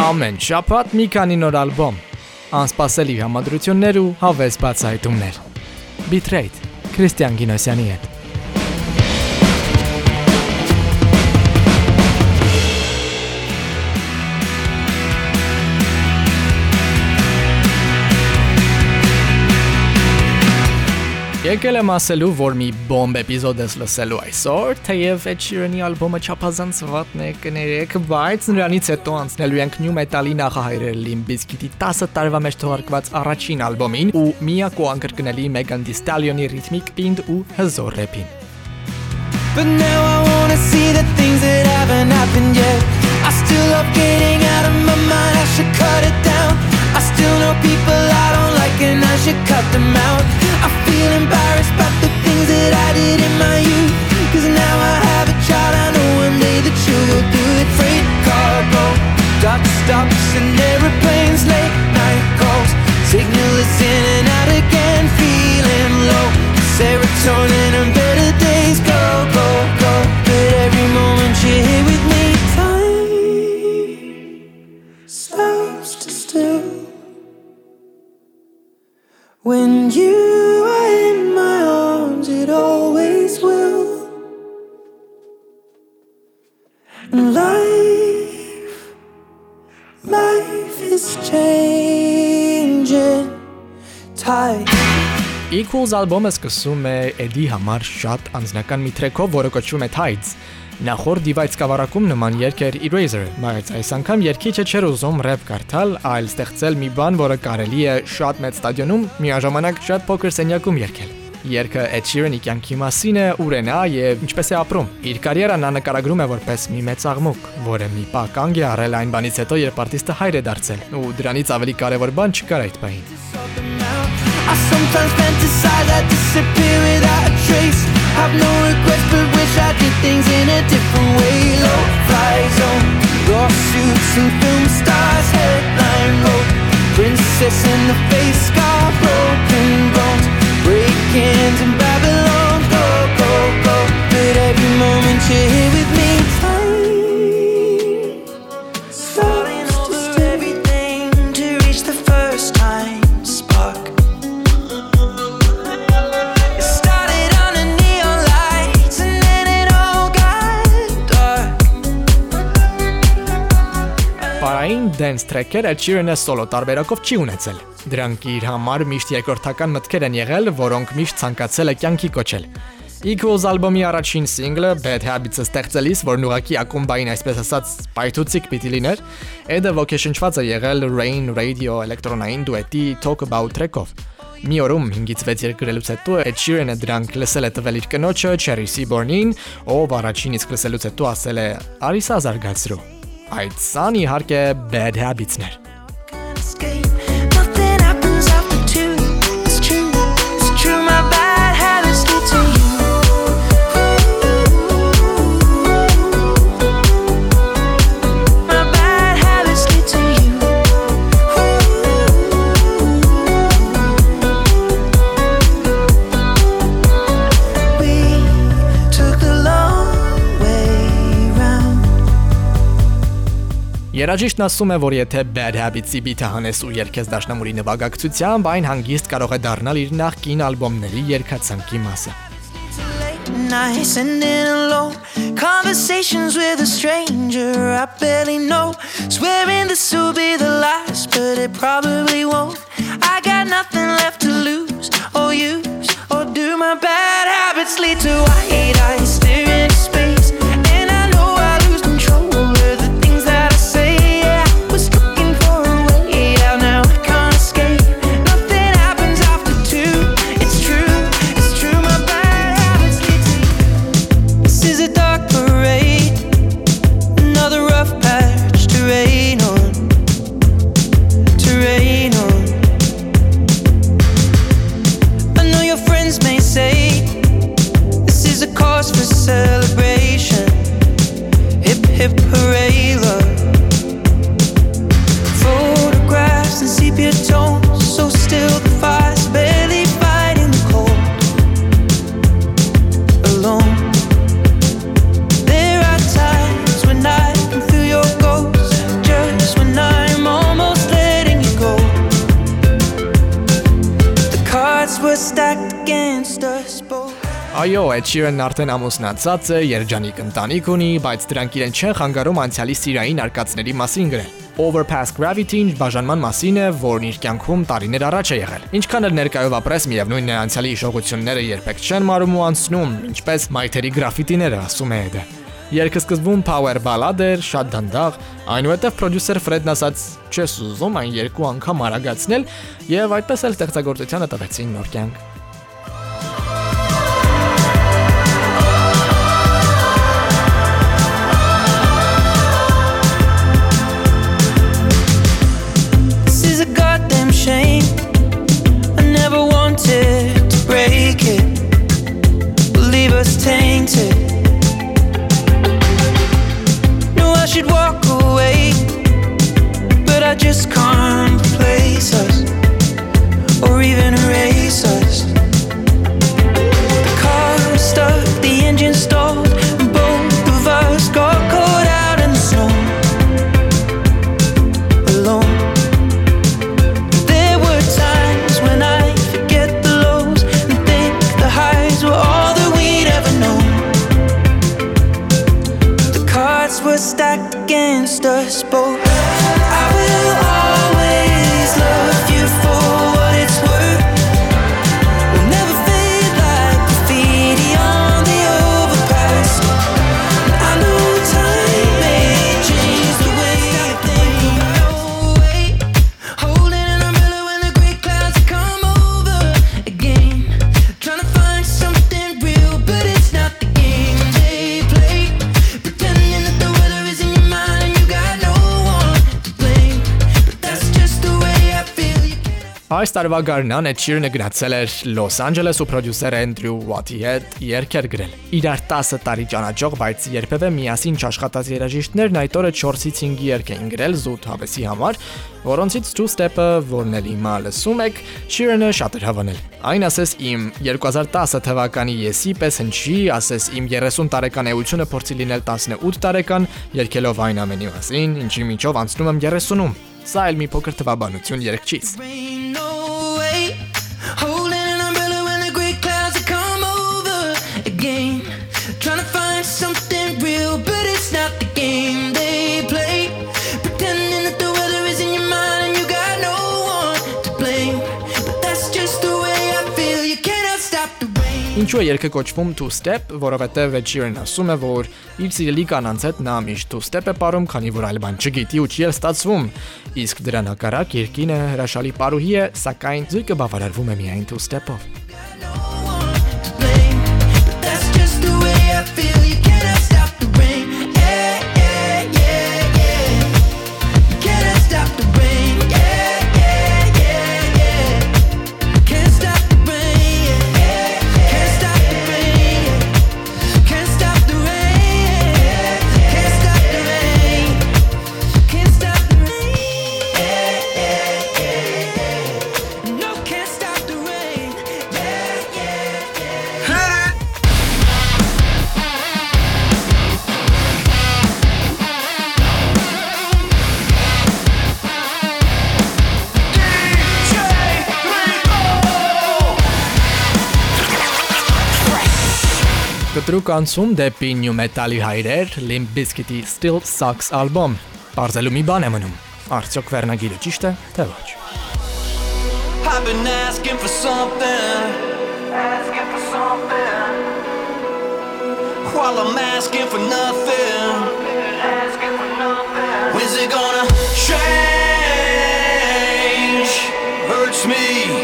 Ամեն շաբաթ մի քանի նոր ալբոմ, անսպասելի համադրություններ ու հավես բացահայտումներ։ Bitrate Քրիստիան Գինոսյանի հետ։ Եկել եմ ասելու, որ մի բոմբ էպիզոդ ես լսելու այսօր, թեև Ed Sheeran-ի ալբոմը չափազանց վատն է կներեք, բայց նրանից հետո անցնելու ենք New Metal-ի նախահայրել Limp Bizkit-ի 10 տարվա մեջ թողարկված առաջին ալբոմին ու միակ ու անկրկնելի Megan Thee Stallion-ի ռիթմիկ պինդ ու հզոր рэփին։ But now I wanna see the things that haven't happened yet. I still love getting out of my mind I should cut it down. I still know people I don't like and I should cut them out Equals ալբոմը սկսում է Eddie համար շատ անձնական մի տրեքով, որը կոչվում է Tides։ Նախորդ Divide սկավառակում նման երգ էր Eraser, բայց այս անգամ երգիչը չէր ուզում рэփ կարդալ, այլ ստեղծել մի բան, որը կարելի է շատ մեծ ստադիոնում միաժամանակ շատ փոքր սենյակում երգել։ Երգը Ed Sheeran-ի կյանքի մասին է, ուր է նա եւ ինչպես է ապրում։ Իր կարիերան նա նկարագրում է որպես մի մեծ աղմուկ, որը մի պահ կանգ է առել այն բանից հետո, երբ արտիստը հայր է դարձել, ու դրանից ավելի կարևոր բան չկար այդ պահին։ I sometimes fantasize I disappear without a trace. Have no regrets but wish I did things in a different way. Low fly zone, lawsuits and film stars Headline road, princess in the face Scar Dance track-երը Sheeran-ը սոլո տարբերակով չի ունեցել։ Դրանք իր համար միշտ երկրորդական մտքեր են եղել, որոնք միշտ ցանկացել է կյանքի կոչել։ Equals ալբոմի առաջին սինգլը Bad Habits-ը ստեղծելիս, որն ուղակի ակումբային այսպես ասած պայթուցիկ պիտի լիներ, Ed-ը ոգեշնչված է եղել Rain Radio էլեկտրոնային դուետի Talk About track-ով։ Մի օրում 5-ից 6 երկրելուց հետո Ed Sheeran-ը դրանք լսել է տվել իր կնոջը Cherry Seaborn-ին, ով առաջին իսկ լսելուց հետո ասել է. «Արիսա զարգացրու»։ Այդ սան իհարկե bad habits-ներ։ Երաժիշտն ասում է, որ եթե Bad Habits-ի beat-ը հանես ու երգես դաշնամուրի նվագակցությամբ, այն հանգիստ կարող է դառնալ իր նախկին ալբոմների երգացանկի մասը։ Nice and in alone Conversations with a stranger I barely know. Swearing this will be the last But it probably won't. I got nothing left to lose Or use Or do. My bad habits lead to white eyes Sheeran-ն արդեն ամուսնացած է, երջանիկ ընտանիք ունի, բայց դրանք իրեն չեն խանգարում անցյալի սիրային արկածների մասին գրել։ Overpass Gravity-ն բաժանման մասին է, որն իր կյանքում տարիներ առաջ է եղել։ Ինչքան էլ ներկայով ապրես, միևնույնն է անցյալի հիշողությունները երբեք չեն մարում ու անցնում, ինչպես մայթերի գրաֆիտիները, ասում է Ed-ը։ Երգը սկզբում power ballad էր, շատ դանդաղ, այնուհետև պրոդյուսեր Ֆրեդն ասաց՝ «Չես ուզում այն երկու անգամ արագացնել» եւ այդպես էլ ստեղծագործությանը տվեցին նոր կյանք։ Այս տարվա գարնան Ed Sheeran-ը գնացել էր Լոս Անջելես ու պրոդյուսեր Andrew Watt-ի հետ երգեր գրել։ Իրար 10 տարի ճանաչող, բայց երբևէ միասին չաշխատած երաժիշտներն այդ օրը 4-ից 5 երգ էին գրել զուտ հավեսի համար, որոնցից Two Step-ը, որն էլ հիմա լսում եք, Sheeran-ը շատ էր հավանել։ Այն ասես իմ 2010 թվականի եսի պես հնչի, ասես իմ 30 տարեկան էությունը փորձի լինել 18 տարեկան, երգելով այն ամենի մասին, ինչի միջով անցնում եմ 30-ում։ Սա էլ մի փոքր թվաբանություն երգչից։ Ինչու է երգը կոչվում Two Step, որովհետև Ed Sheeran ասում է, որ իր սիրելի կանանց հետ նա միշտ Two Step է ապարում, քանի որ այլ բան չգիտի ու չի էլ ստացվում։ Իսկ դրան հակառակ երկինը հրաշալի պարուհի է, սակայն զույգը բավարարվում է միայն Two Step-ով։ կտրուկ անցում դեպի New Metal-ի հայրեր Limp Bizkit-ի Still Sucks ալբոմ։ Բարձելու մի բան է մնում։ Արդյոք վերնագիրը ճիշտ է, թե ոչ։ I've been asking for something. Asking for something. While I'm asking for nothing. Asking for nothing. When's it gonna change? Hurts me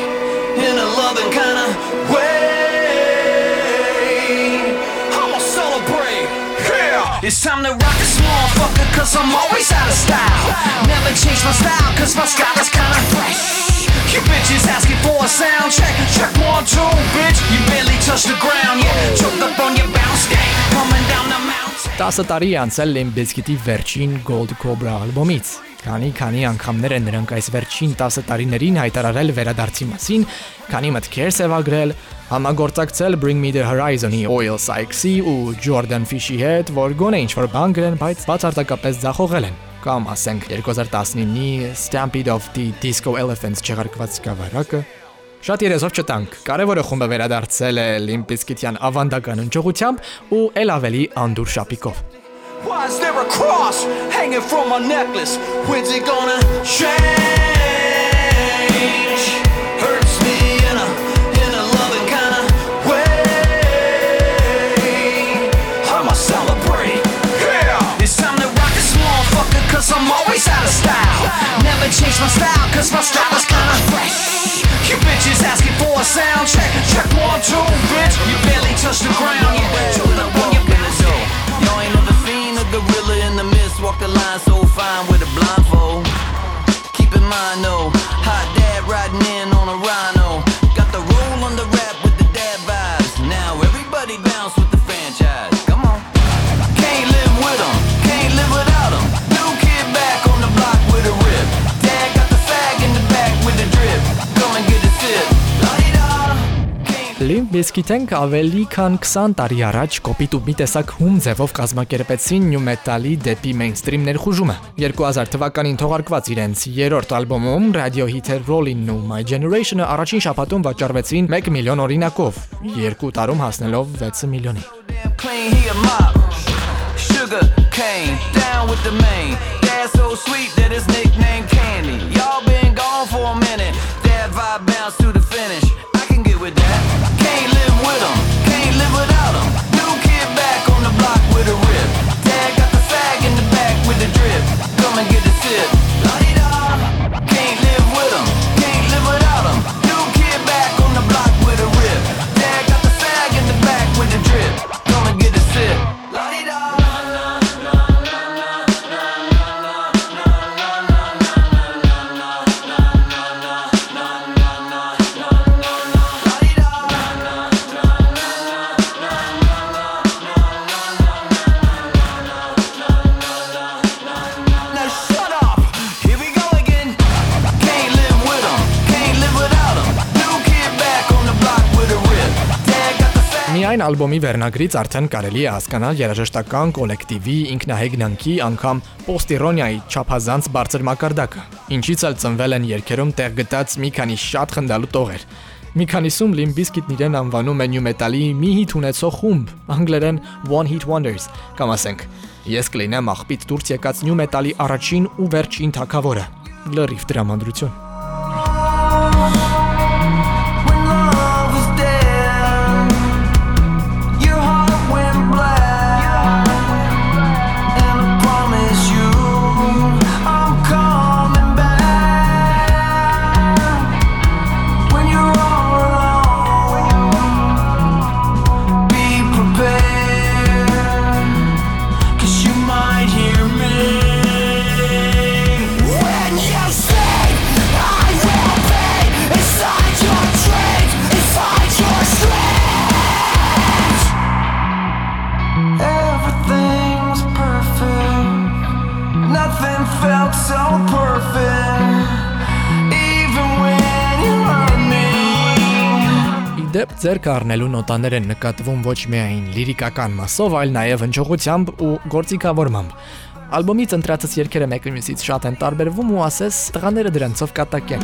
It's time to rock this motherfucker cause I'm always out of style Never change my style cause my style is kinda fresh You bitches asking for a sound check Check one, two, bitch You barely touch the ground Yeah, choked up on your bounce game Coming down the mountain 10 տարի անցել Limp Bizkit-ի վերջին Gold Cobra ալբոմից Քանի-քանի անգամներ են նրանք այս վերջին 10 տարիներին հայտարարել վերադարձի մասին, քանի մտքեր սևագրել, համագործակցել Bring Me the Horizon-ի Oil Sykes-ի ու Jordan Fish-ի հետ, որ գոնե ինչ-որ բան գրեն, բայց բացարձակապես ձախողել են կամ ասենք 2019-ի Stampede of the Disco Elephants չեղարկված սկավառակը Շատ երեսով չտանք։ Կարևորը խումբը վերադարձել է Limp Bizkit-յան ավանդական ընջողությամբ ու ել ավելի անդուր շապիկով։ Why is there a cross hanging from my necklace? When's it gonna change? Style. Never change my style Cause my style is kinda fresh. You bitches asking for a sound check. Check one, two, bitch. You barely touch the ground You tune up on your bounce Y'all ain't never seen a gorilla in the mist Walk the line so fine with a blindfold. Keep in mind though Hot Limp Bizkit-ն ավելի քան 20 տարի առաջ կոպիտ ու մի տեսակ հում ձևով կազմակերպեցին նյու մետալի դեպի մեյնստրիմ ներխուժումը։ 2000 թվականին թողարկված իրենց երրորդ ալբոմում Radio Hit-ը Rollin' ու My Generation-ը առաջին շաբաթում վաճառվեցին 1 միլիոն օրինակով, երկու տարում հասնելով 6 միլիոնի։ Sugar cane down with the main. Dad so sweet that his nickname Candy. Y'all been gone for a minute. Dad vibe bounce to the finish. With that. Can't live with them, can't live without them. New kid back on the block with a rip. Dad got the fag in the back with the drip. Come and get a sip. Ալբոմի վերնագրից արդեն կարելի է հասկանալ երաժշտական կոլեկտիվի ինքնահեգնանքի անգամ պոստիրոնիայի չափազանց բարձր մակարդակը, ինչից էլ ծնվել են երկերում տեղ գտած մի քանի շատ խնդալու տողեր։ Մի քանիսում Limp Bizkit-ն իրեն անվանում է նյու մետալի մի հիթ ունեցող խումբ, անգլերեն One Hit Wonders, կամ ասենք, ես կլինեմ աղբից դուրս եկած նյու մետալի առաջին ու վերջին թակավորը։ Լրիվ դրամանդրություն։ Իդեպ ձեր կառնելու նոտաներ են նկատվում ոչ միայն լիրիկական մասով, այլ նաև ընչողությամբ ու գործիքավորմամբ։ Ալբոմից ընտրածած երգերը մեկը մյուսից շատ են տարբերվում ու ասես տղաները դրանցով կատակ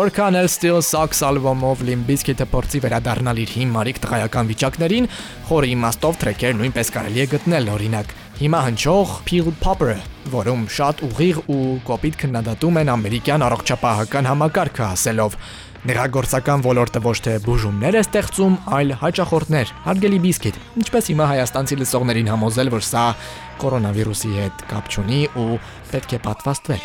Որքան էլ Still Sucks ալբոմով Limp Bizkit-ը փորձի վերադառնալ իր հիմարիկ տղայական վիճակներին, խորը իմաստով թրեքեր նույնպես կարելի է գտնել, օրինակ Հիմա հնչող Peel Popper-ը, որում շատ ուղիղ ու կոպիտ քննադատում են ամերիկյան առողջապահական համակարգը, ասելով. Նրա գործական ոլորտը ոչ թե բուժումներ է ստեղծում, այլ հաճախորդներ, հարգելի բիսկիտ։ Ինչպես հիմա հայաստանցի լսողներին համոզել, որ սա կորոնավիրուսի հետ կապ չունի ու պետք է պատվաստվել։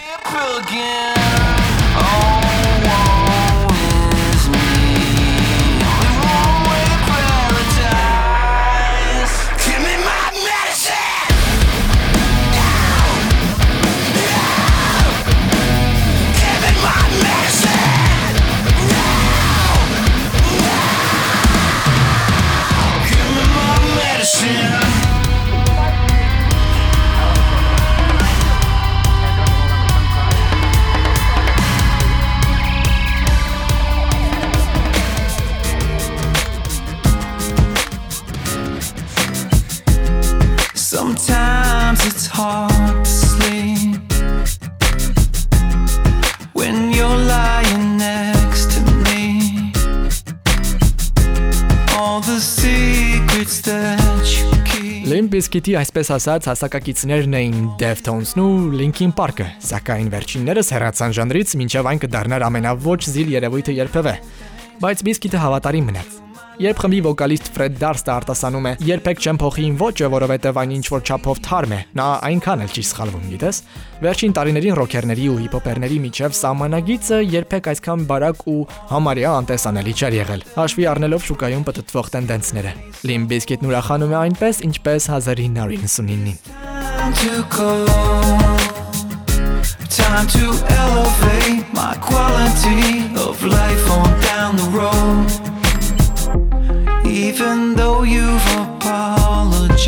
Bizkit-ի այսպես ասած հասակակիցներն էին Deftones-ն ու Linkin Park-ը, սակայն վերջիններս հեռացան ժանրից, մինչև այն կդառնար ամենաոչ զիլ երևույթը երբևէ։ Բայց Bizkit-ը հավատարիմ մնաց։ Երբ խմբի վոկալիստ Ֆրեդ Դարստը արտասանում է. «Երբեք չեմ փոխի իմ ոճը, որովհետև այն ինչ որ չափով թարմ է»։ Նա այնքան էլ չի սխալվում, գիտես։ Վերջին տարիներին ռոքերների ու հիփոփերների միջև սահմանագիծը երբեք այսքան բարակ ու համարյա անտեսանելի չէր եղել։ Հաշվի առնելով շուկայում պատտվող տենդենսները։ Limp Bizkit-ն ուրախանում է այնպես, ինչպես 1999-ին։ Time to go. Time to elevate my quality of life on down the road. Even though you've apologized,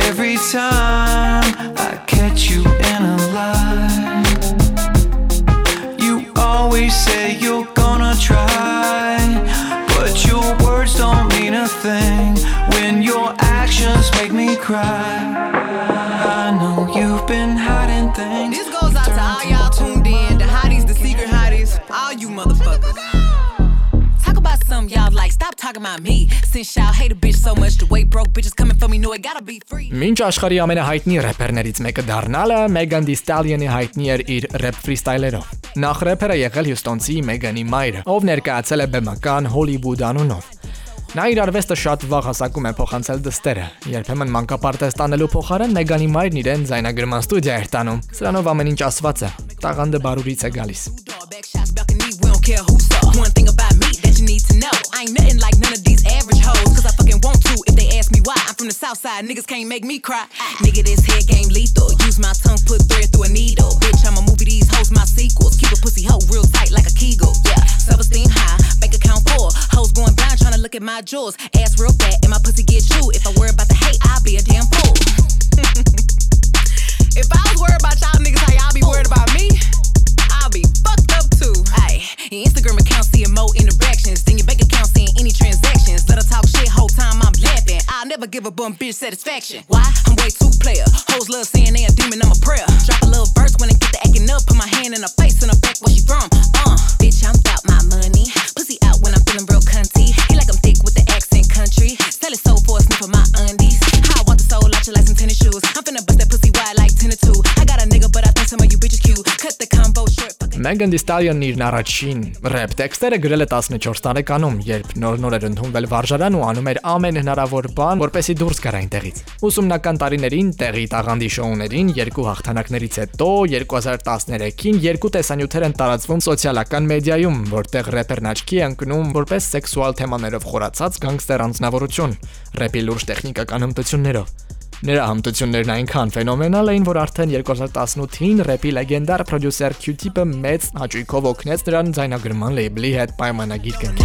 every time I catch you in a lie, you always say you're gonna try, but your words don't mean a thing when your actions make me cry. I know you've been hiding things. This goes out to all y'all tuned in, the hotties, the secret hotties, all you motherfuckers. talking about me. Since y'all hate a bitch so much, the way broke bitches coming for me, know it gotta be free. Մինչ աշխարհի ամենահայտնի рэպերներից մեկը դառնալը Megan Thee Stallion-ի հայտնի էր իր рэփ ֆրիստայլերով։ Նախ рэփերը եղել Հյուստոնցի Megan-ի մայրը, ով ներկայացել է բեմական Hollywood անունով։ Նա իր արվեստը շատ վաղ հասակում է փոխանցել դստերը։ Երբեմն մանկապարտեզ տանելու փոխարեն Մեգանի մայրն իրեն զայնագրման ստուդիա էր տանում։ Սրանով ամեն ինչ ասված է։ Տաղանդը բարուրից է գալիս։ One thing about me that you need to know I ain't nothing like none of these average hoes. Cause I fucking want to if they ask me why. I'm from the south side, niggas can't make me cry. Nigga, this head game lethal. Use my tongue, put thread through a needle. Bitch, I'ma movie these hoes, my sequels. Keep a pussy hoe real tight like a kegel. Yeah, self esteem high, bank account full. Hoes going blind trying to look at my jewels. Ass real fat, and my pussy get chewed. If I worry about the hate, I'll be a damn fool. if I was worried about y'all niggas, how y'all be worried about me? I'll be fucked up too. Ayy, your Instagram account seeing more interactions than your bank account transactions. Let her talk shit whole time I'm laughing. I'll never give a bum bitch satisfaction. Why? I'm way too player. Hoes love saying they a demon, I'm a prayer. Drop a little verse when I get to acting up. Put my hand in her face and her back where she from. Uh, bitch, I'm about my money. Pussy out when I'm feeling real cunty. He like I'm thick with the accent country. Sell it soul for a sniff of my undies. How I want the soul out you like some tennis shoes. I'm finna Megan Thee Stallion-ն իր առաջին рэփ տեքստերը գրել է 14 տարեկանում, երբ նոր-նոր էր ընդունվել վարժարան ու անում էր ամեն հնարավոր բան, որպեսզի դուրս գար այնտեղից։ Ուսումնական տարիներին տեղի տաղանդի շոուներին երկու հաղթանակներից հետո 2013-ին երկու տեսանյութեր են տարածվում սոցիալական մեդիայում, որտեղ рэպերն աչքի ընկնում որպես սեքսուալ թեմաներով խորացած գանգստեր անձնավորություն, рэպի լուրջ տեխնիկական հմտություններով։ Նրա հմտություններն այնքան ֆենոմենալ էին, որ արդեն 2018-ին рэպի լեգենդար պրոդյուսեր Q-Tip-ը մեծ հաճույքով օգնեց նրան ձայնագրման լեյբլի հետ պայմանագիր կնքել։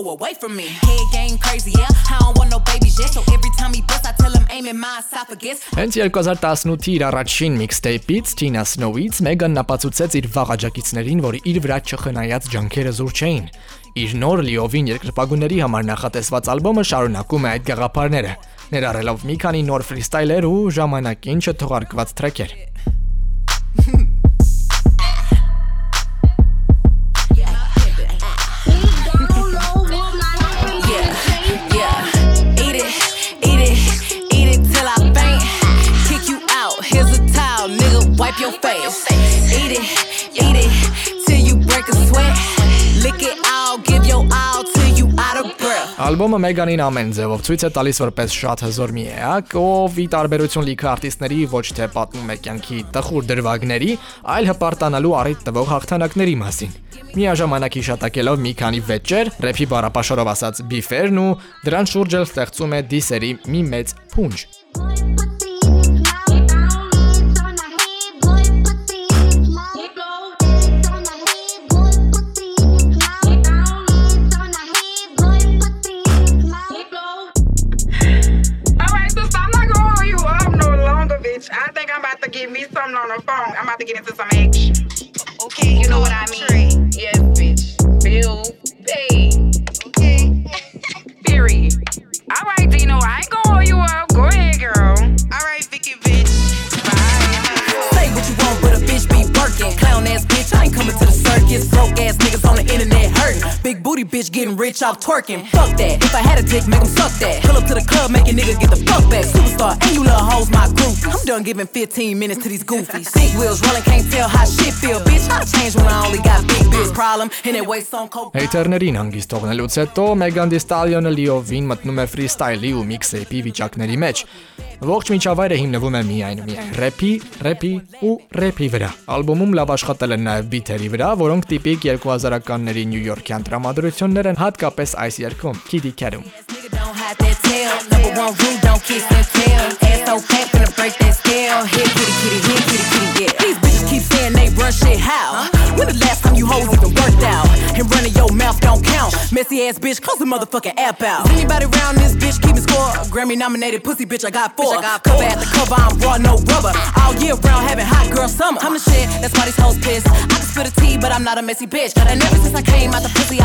hoe away from me. Head game crazy, yeah. I don't want no babies yet. So every time he bust, I tell him aim in my esophagus. Հենց 2018-ի իր առաջին mixtape-ից Tina Snow-ից Megan ապացուցեց իր վաղաջակիցներին, որ իր վրա չխնայած ջանքերը զուր չէին։ Իր նոր լիովին երկրպագուների համար նախատեսված ալբոմը շարունակում է այդ գաղափարները, ներառելով մի քանի նոր ֆրիստայլեր ու ժամանակին չթողարկված թրեքեր։ Ալբոմը Մեգանին ամեն ձևով ցույց է տալիս որպես շատ հզոր մի էակ, ով ի տարբերություն լիքը արտիստների ոչ թե պատմում է կյանքի տխուր դրվագների, այլ հպարտանալու առիթ տվող հաղթանակների մասին։ Միաժամանակ հիշատակելով մի քանի վեճեր, рэփի բառապաշարով ասած բիֆերն ու դրան շուրջ էլ ստեղծում է դիսերի մի մեծ փունջ։ off twerking. Fuck that. If I had a dick, make 'em suck that. done giving 15 minutes to these goofies. Big wheels rolling, can't tell how shit feel. Bitch, I changed when I only got big bills problem and it weighs on coke. Հեյթերներին հանգիստ թողնելուց հետո Megan Thee Stallion-ը լիովին մտնում է freestyle-ի ու mixtape-ի վիճակների մեջ։ Ողջ միջավայրը հիմնվում է միայն միայն рэփի, рэփի ու рэփի վրա։ Ալբոմում լավ աշխատել են նաև բիթերի վրա, որոնք տիպիկ 2000-ականների Նյու Յորքյան տրամադրություններ են հատկապես այս երգում՝ Kid Cudi-ում։ Nigga don't have that tail. Number one rule, don't kiss and tell. Ass so fat, finna break that scale. Here, kitty, kitty, here, kitty, kitty, yeah. These bitches keep saying they run shit. How? When the last time you hoes even worked out? And running your mouth don't count. Messy ass bitch, close the motherfucking app out. Is anybody around this bitch keeping score? Grammy nominated pussy bitch, I got four. Cover at the cover, I'm raw, no rubber. All year round, having hot girl summer. I'm the shit, that's why these hoes pissed. I can spill the tea, but I'm not a messy bitch. And ever since I came out the pussy,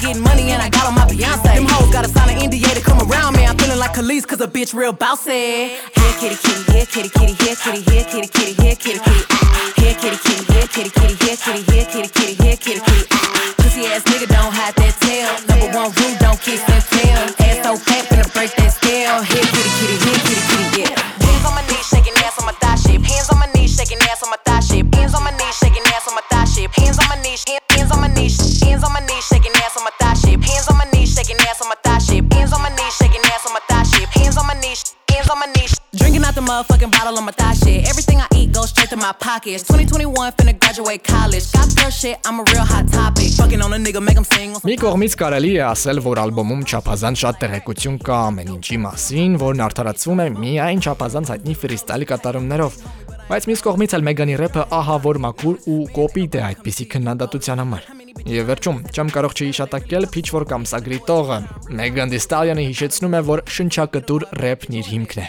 getting money and I got on my Beyonce. Them hoes gotta sign an NDA to come around me. I'm feeling like Khalees cause a bitch real bossy. Here kitty kitty, here kitty kitty, here kitty, here kitty kitty, here kitty kitty. Here kitty kitty, here kitty kitty, here kitty, here hands on my knees. Drinking out the motherfucking bottle on my thigh shit. Everything I eat goes straight to my pockets. 2021 finna graduate college. Got girl shit, I'm a real hot topic. Fucking on a nigga, make him sing Մի կողմից կարելի է ասել, որ ալբոմում չափազանց շատ տեղեկություն կա ամեն ինչի մասին, որն արդարացվում է միայն չափազանց հայտնի ֆրիստայլ կատարումներով։ Բայց մյուս կողմից էլ Մեգանի рэփը ահա որ մաքուր ու կոպիտ է այդպիսի քննադատության համար։ Եվ վերջում, չեմ կարող չհիշատակել pitch որ տողը։ Megan Thee Stallion-ը հիշեցնում է, որ շնչակտուր рэփն իր հիմքն է։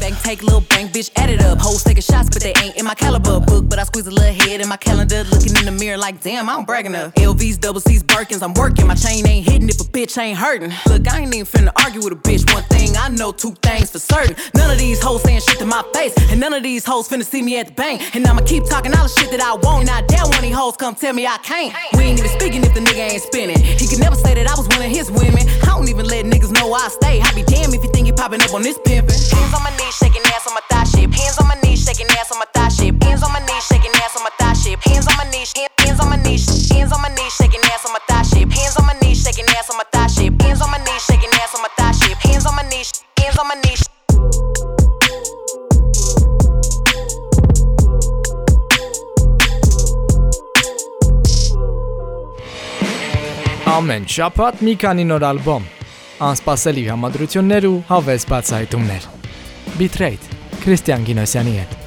Bank take little bank bitch add it up. Hoes taking shots but they ain't in my caliber. Book but I squeeze a little head in my calendar. Looking in the mirror like damn I'm bragging up LVs double C's Birkins I'm working. My chain ain't hitting if a bitch ain't hurting. Look I ain't even finna argue with a bitch. One thing I know two things for certain. None of these hoes saying shit to my face. And none of these hoes finna see me at the bank. And I'ma keep talking all the shit that I want. Not I dare one of these hoes come tell me I can't. We ain't even speaking if the nigga ain't spinning. He could never say that I was one of his women. I don't even let niggas know I stay. I be damn if you think you popping up on this pimpin'. Hands on my knees, shaking ass on my thigh shape. Hands on my knees, shaking ass on my thigh shape. Hands on my knees, shaking ass on my thigh shape. Hands on my knees, hand- hands on my knees, hands on Ամեն շաբաթ մի քանի նոր ալբոմ, անսպասելի համադրություններ ու հավես բացահայտումներ։ Bitrate Քրիստիան Գինոսյանի հետ